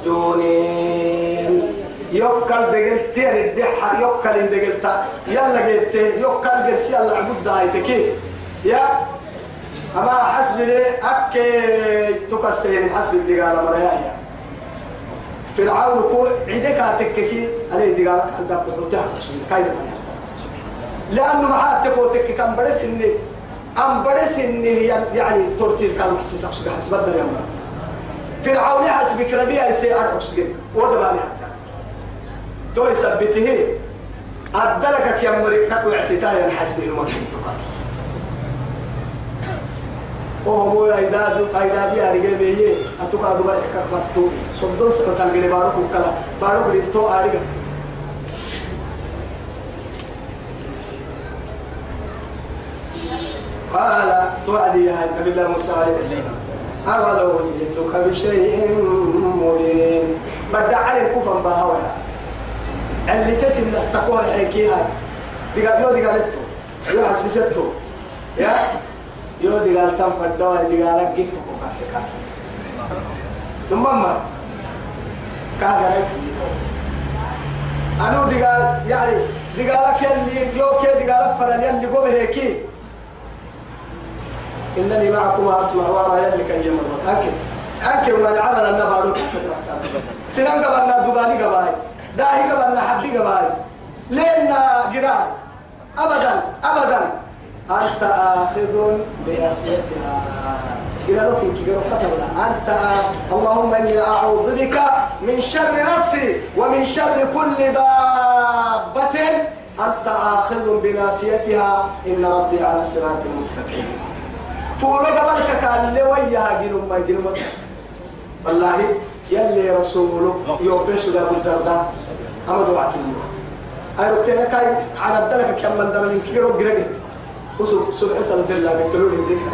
مسجونين يوكل دقلت يعني الدحة يوكل دقلت يلا جبت يوكل قرسي يلا عبود هايتكي يا أما حسب لي أكي تكسين حسب الدقالة مريايا فرعون كو عيدك هتككي عليه دقالة كان دب حوتها كايد لأنه معاه تكوتك كان بدس إني أم بدس إني يعني ترتيب كان محسوس أقصد حسب الدنيا فرعون حسبك ربيع يسير أرقص وجب عليه حتى. تو يثبته. أدلك كي أمريكا وعسيتها يعني حسب المكان وهو أيداد أيداد يا رجال بيه أتوقع دبر حكا باتو صدق سكت تلقي بارو كلا بارو كليتو أرجع. قال توعدي يا نبي الله موسى عليه السلام. أولو جئتك بشيء مبين. بدع علي كفا بهاولا اللي تسم نستقوها الحكيها دقال يو دقالتو يو حسب ستو. يا؟ يو دقال تم فدوا دقال كيف كوكاتك ثم ما كاغرك أنا دقال يعني دقالك اللي يو كي دقال فلان يلي قوم هيكي. إنني معكم أسمع وأرى يلك أي مرة أكل أكل من على أن بارو سنان قبلنا دباني قباي داهي قبلنا حبي قباي لنا قراء أبدا. أبدا. أنت آخذ بناصيتها إلى لكن كي أنت اللهم إني أعوذ بك من شر نفسي ومن شر كل دابة. أنت آخذ بناصيتها إن ربي على صراط مستقيم. فولو قبلك كان لي ويا جنوم ما جنوم والله يلي رسوله يوبس له الدرداء أما دعاء أيرو كنا كاي على الدرجة كم من درجة من كيلو جريد. وسب سب حسن دللا من كيلو ذكر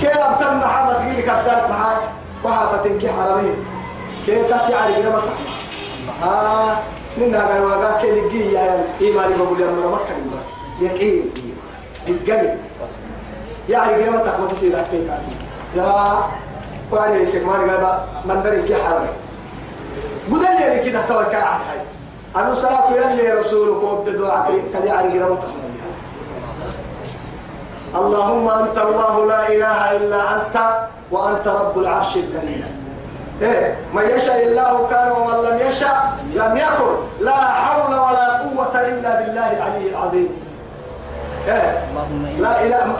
كي أبتم مع مسجد كتاب مع وحافتين كي حرامين كي كاتي على جنوم آه ننا قال وقا كي نجي يا إيماني بقول يا مكة بس. يقين. يقين. يعني ما تخمت سيدك فيك يا وعني يسك ما نقال من دري كي حرمي قد لي كده توكل على هاي. أنا ساكو يلي رسولك وبدو عقلي كده يعني ما تخمت اللهم أنت الله لا إله إلا أنت وأنت رب العرش الكريم. إيه من يشاء الله كان ومن لم يشاء لم يكن. لا حول ولا قوة إلا بالله العلي العظيم. إيه لا إله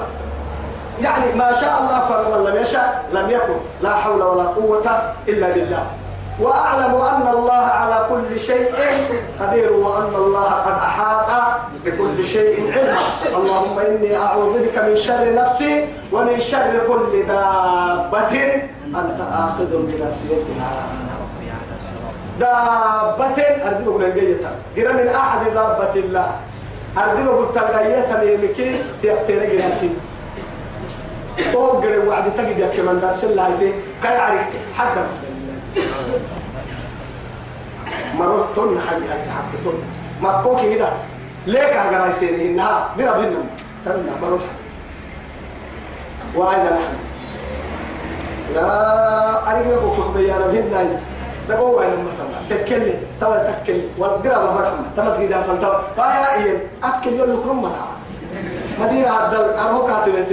يعني ما شاء الله فعل ومن لم يشاء لم يكن. لا حول ولا قوة إلا بالله. وأعلم أن الله على كل شيء قدير وأن الله قد أحاط بكل شيء علما اللهم إني أعوذ بك من شر نفسي ومن شر كل دابة. أنت آخذ بناصيتها دابة. أردب أقول الجيتا قرا من أحد دابة الله. أردب أقول تلغيتا يمكي تيقتير جناسي فوق قرا وعد تجد يا كمان دارس الله هيدي كي عرق حتى بس مرات تون حاجة حاجة حاجة تون ما كوكي كده ليك هجرا يصير إنها بنا بنا تنا مرات وأين نحن لا كده كوكي خبيا أنا بنا ده هو أنا مثلا تكلم توا تكلم والقرا ما مرحبا تمسك ده فلتوا فيا إيه أكل يوم لكم مرة مدينة عبد أرهو كاتب أنت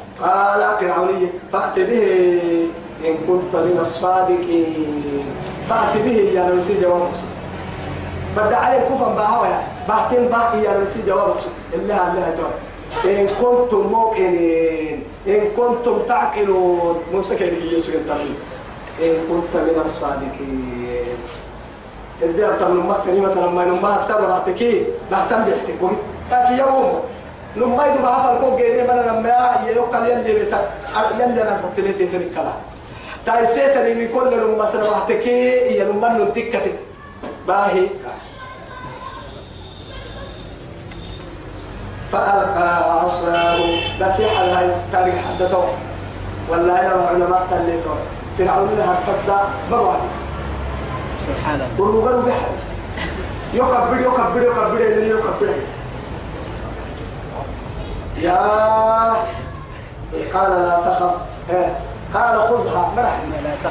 قال فرعوني فأت به إن كنت من الصادقين. فأت به يا نسي جواب بدأ عليه كفا بهوى بعتين باقي يا نسي جواب اللي اللي تعالى إن كنتم موقنين إن كنتم تعقلون. موسى كان يسوع التمرين إن كنت من الصادقين. أنت من أمك كلمة لما نما أكثر بعتكي لا تنبحتك لكن يوم نما يدو بعفر كوك جيني من لما يوكل يلي بتا يلي أنا لي تهري كلا. تايسيتني من كل لما سنواتك هي لما نتكتك باهي. فألقى عصاه. نصيحة لهي تاريخ حدثه. ولا أنا علماء تلقوا فرعون لها صدى بروح سبحان الله. وروغر بحر يكبر يكبر يكبر اللي يكبر يا قال لا تخف. إيه. قال خذها. مرح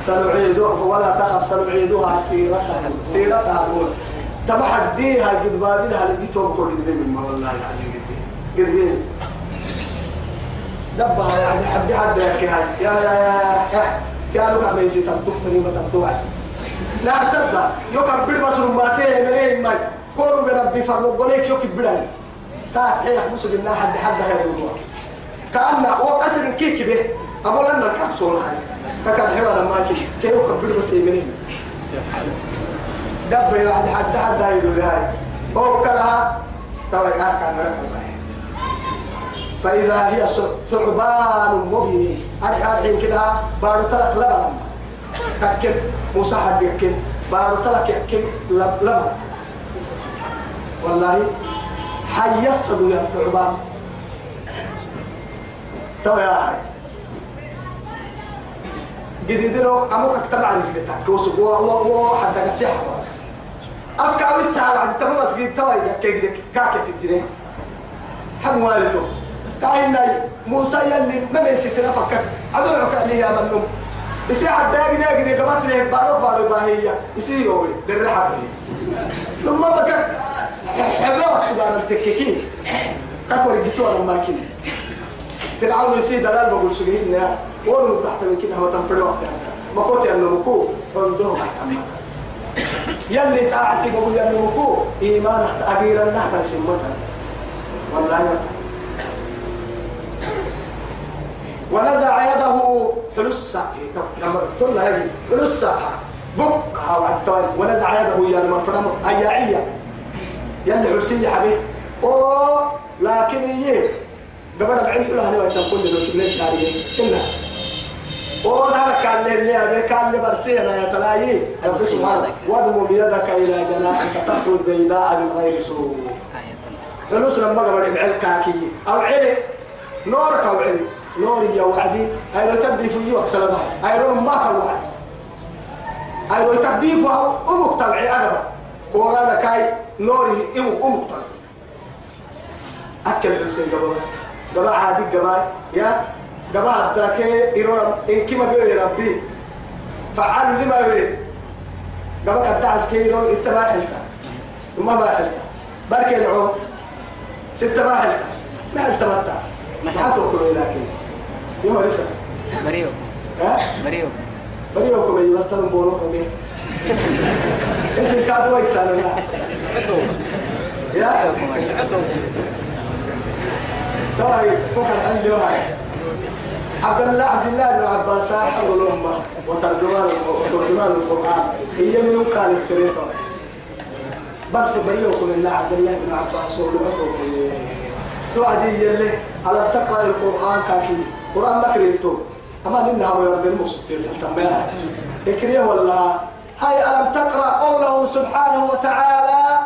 سنعيدها ولا تخف. سنعيدها سيرتها. سيرتها الأولى تبحديها قد بابلها اللي بيتهم كل من ما والله العظيم قد قد دبها يعني. حبي حد يا يا يا يا كانوا كانوا يسي تفتحني ما تفتوعي لا صدق. يكبر بس ما سيه منين ما. كورو بربي فرمو قوليك يكبرني تاعت حيح مسلم لا حد حد هذا الموضوع كأن وقصر كيك به. أقول أنا كحصول هاي. كان حيوانا ما كي كي يكبر بس منين دب يعد حد حد هاي دور هاي. هو كلها توي كان فإذا هي ثعبان مبين. أرحى الحين كده. بارو تلك لبن. تكن موسى حد يكن بارو تلك يكن لب لبن. حيصدوا يا ثعبان؟ تو يا هاي جديدنا أمور أكتب عن جديد كوسو و و و حتى نصيحة أفكار الساعة بعد. تمام أسجد توي يا كده كاكي في الدين حم والده كاين موسى يلي ما بيسيتنا فكر أدعوك لي يا منوم يسي حتى يجي يجي قبات لي بارو بارو باهية يسي يوي درحة لما بكت حبوك سودان التككين كاكور جيتوا أنا ماكين فرعون يسي دلال بقول سجين يا ولو تحت من كده هو تنفرد وقت ما كنت أنه مكو فندوه يلي تاعتي بقول أنه مكو إيمان أغير الله متى والله متى ونزع يده حلسة لما تقول حلسة بك ونزع يده يا لما فرم أياعية يلي حلسية حبيب. أوه لكن هي قبل بعين كلها نوع تقول له كلش ناري كلها أوه هذا كان لي لي هذا كان لي برسينا يا تلاقي. رب سبحانه واضم بيدك إلى جناحك تخرج بيضاء من غير سوء. حلوس لما قبل بعين كاكي. أو علي نورك أو علي نوري يا وعدي أي لو تبدي في وقت لما. أي لو ما توعد أي لو تبدي في أمك تبعي أدبا. كورانا كاي نوري إمك أمك تبعي أكل الحسين قبل. قبل عادي قبل. يا قبل عدك إيرون إن كما بيو ربي. فعل لما يريد. قبل قد تعس كيرون اتباع حلتا وما ما حلتا بركي العون ستة ما حلتا ما حلتا متى ما تأكلوا لكن يوم رسل بريو ها؟ بريو بريو كم يمستلم بولو كم اسم كادو يتعلم يا طيب فكر عندي واحد عبد الله عبد الله بن عباس حول الأمة وترجمان وترجمان القرآن هي من قال السرير بس بريوكم الله عبد الله بن عباس ولغته توعدي يلي على تقرأ القرآن كاكي قرآن ما كريتو أما منها ويرد المسجد تنبيها اكريه ولا هاي ألم تقرأ قوله سبحانه وتعالى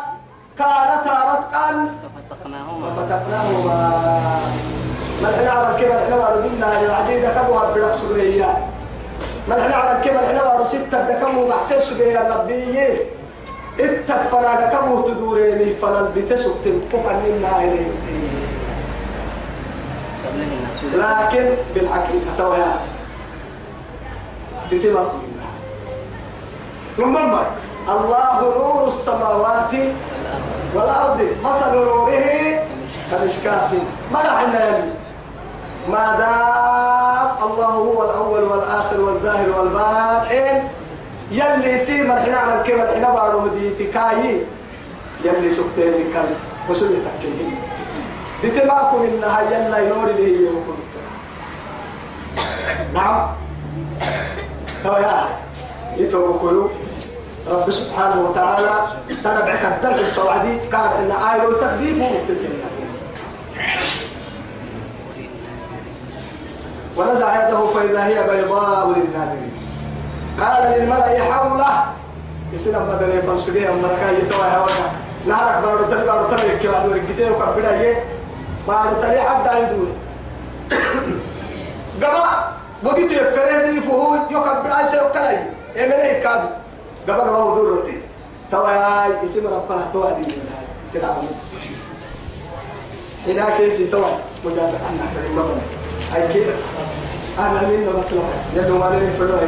كانتا رتقا ففتقناهما. ففتقناهما ما الحين على الكبر إحنا وعدنا العديد كبوها بلغ سوريا ما الحين على الكبر إحنا وعدنا ستة دكمو محسن سوريا ربي اتفنا دكمو تدوريني فلن بتسوكتن فقن منا إليه لكن بالحقيقة توها بتبقى ثم الله نور السماوات والأرض مثل نوره كمشكاة. ما نحن يلي. ما دام الله هو الأول والآخر والظاهر والباطن يلي سيما الحين على الكبر الحين بارو دي في كاي. يلي سكتين كان وسوي تكلم دي تباكم إنها يلا ينور لي يوم نعم. تو يا يتوكلوا رب سبحانه وتعالى تنبعك الدرب الصوعدي. كان إن آية التقديم هو مختلف ونزع يده فإذا هي بيضاء للناظرين. قال للملأ حوله. أما دري فلسجيه أما ركاه يتوه هواك نهارك بارو تلي بارو تلي كي بعد ورقتين وكبدا يه بارو تلي عبد عيدوه قبا وقت يفرد فهو يكبر أي شيء كلاي إمنه كاد قبا قبا ودور رتي توا اسم ربنا توأ دي. كده هنا كيسي توأ. مجاز أنا كريم أي كده. أنا مين مثلا يدوم عليه فلوه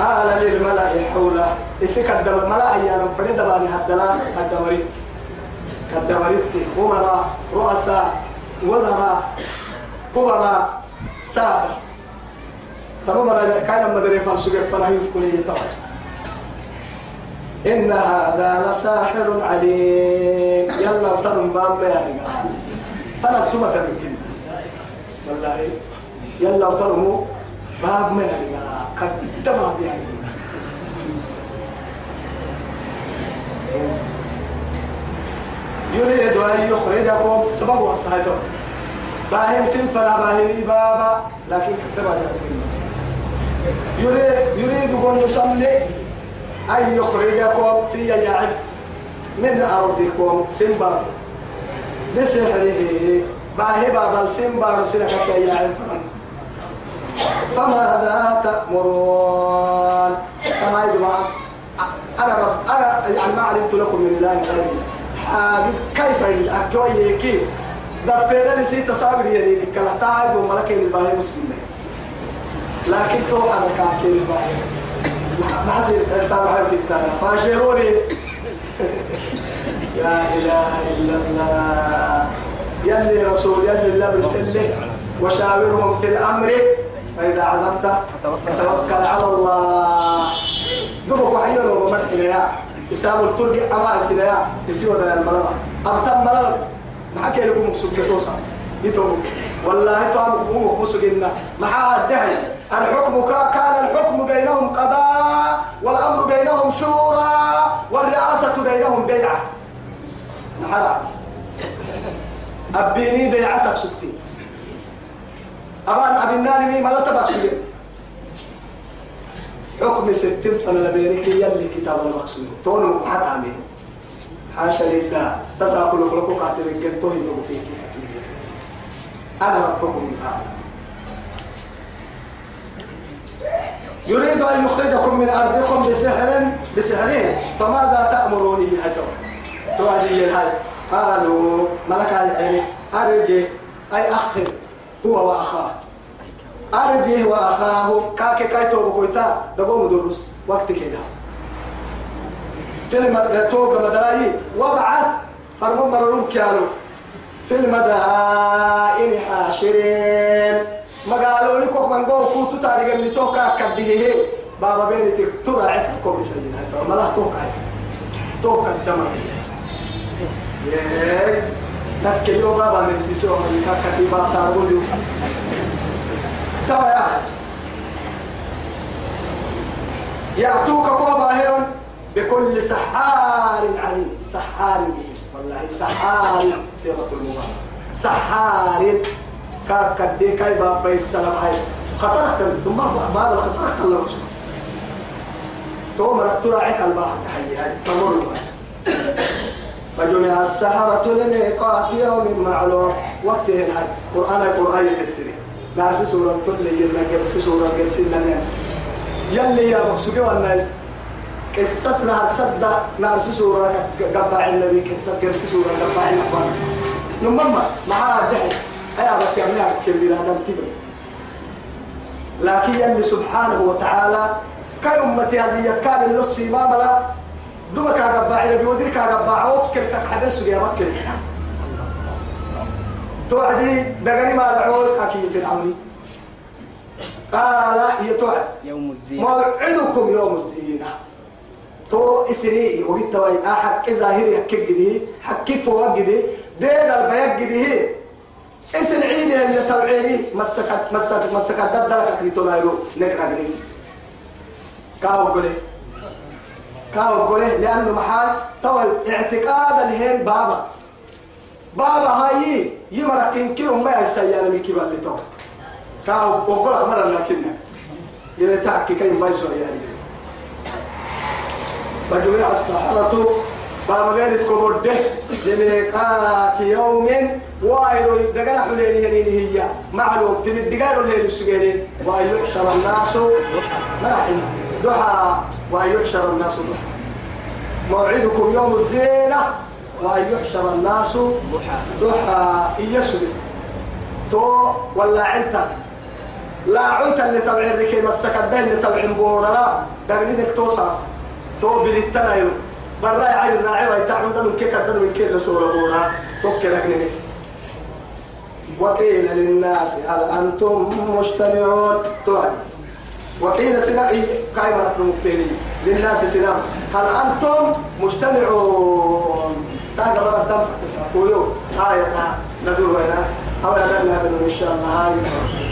قال للملأ حوله إسك الدم الملأ أيانا فرد باني هدلا. الدمريت الدمريت أمراء رؤساء وزراء كبراء سادة. تمام كان مدري فلسفة فلا يفكني طبعا إن هذا لساحر عليم. يلا ترم بام يا رجال فلا تما تركين والله يلا ترمو باب ما رجال قدما رجال يريد أن يخرجكم. سبب وصحته باهم سنفنا باهم إبابا لكن كتب يريد يريد أن يصلي. أن يخرجكم سيا يعب من أرضكم سنبر. بسحره. باهبا بل سنبر سنك يعب فماذا تأمرون. فهاي جماعة أنا رب أنا يعني ما علمت لكم من الله غيري حاجب كيف الأكوي كيف دفينا لي سيت صابر يعني كلا تعب وملك الباهي مسلم لكن تو الباهي ما أنت ما حبيت أنا فاشروني لا إله إلا الله. يلي رسول يلي الله برسله وشاورهم في الأمر. فإذا عزمت فتوكل على الله. دبك وحيونا ومدحنا يا إسام التربي أما أسنا يسيو ده الملما أبتم ملما ما حكي لكم مقصود توصل يتوب والله مقصود إننا ما حد الحكم كان الحكم بينهم قضاء والأمر بينهم شورى والرئاسة بينهم بيعة. محرات أبيني بيعتك سكتي. أبان أبناني مي ملا تبقى حكم ستين فانا لبينك يلي كتاب المقصود تونو حد عمي. حاشا لله. تساقل لكم قاتل الجنتوه يدوم فيك. أنا ربكم الأعلى. يريد أن يخرجكم من أرضكم بسحر بسحره فماذا تأمروني بهدو توازي هاي قالوا ملك يعني أرجي أي أخر هو وأخاه. أرجه وأخاه كاكي كايتو بكويتا دقوم دروس وقت كده في المدهوب مدائي وابعث فرمون مرون كانوا في المدائن حاشرين. ما قالوا لكم من قول كنتو تاريخ اللي توقع كبيه بابا بيني ترى عككم بسجن هاي ما لا توقع توقع الدمر ياي لكن يوم بابا من سيسو من كاكتي بابا تقول توا يا يأتوك كوبا هيرون بكل سحار عليم سحار والله سحار صيغة المبالغة سحار كاكدي كاي باب السلام هاي خطرك ثم باب الخطرك الله رسول تو مرك تراعيك البحر تحيي تمر فجمع السحرة لميقات يوم معلوم وقت هاي قرآن القرآن يفسره نارسي سورة تلي يلنا قرسي سورة قرسي لنا يلي يا بقسوكي وانا قصتنا هالصدى نارسي سورة قبع النبي قصة قرسي سورة قبع النبي نمما معها دحي بك يمنع كبير هذا التبر لكن يلي سبحانه وتعالى كان أمتي هذه كان النص إمام لا. دمك قبع النبي ودرك قبع وكل كحدث يا مكة توعدي دقني ما دعوك أكيد فرعوني قال هي توعد. يوم الزينة. موعدكم يوم الزينة. تو اسري وقلت احد ظاهري حكي جدي حكي فوق جدي ديد البياق جدي اسن عيني اللي توعيني مسكت مسكت مسكت. ددلك أكريتو نايرو نقرأ جدي كاو قولي. كاو قولي. لأنه محال تو اعتقاد الهين بابا. بابا هاي يمرك ينكرهم ما يسيانا ميكي بالتو كاو وقول مرة لكن يتعكي كي ما يسوى يعني. فجمع السحرة بابا غير كبرده لميقات يوم وايرو دقنا حليل ينين هي. معلوم تمد دقارو ليل السجيرين ويحشر الناس. مرحبا ضحى. ويحشر الناس. ضحى موعدكم يوم الزينة ويحشر الناس. ضحى. يسري تو ولا عنتا لا عنتا اللي تبع الركي مسك الدين اللي تبع بورا. لا. دقنيدك توصل. تو بلتنا برا عين الراعي ويتعمد من كيك من كيك رسول الله توكل لك وقيل للناس هل أنتم مجتمعون؟ توعد وقيل سنائي قائمة نحن مفتيني للناس سنام هل أنتم مجتمعون؟ تاقى برا الدم. قولوا. آية. ندور هنا أولا لنا إن شاء الله. هاي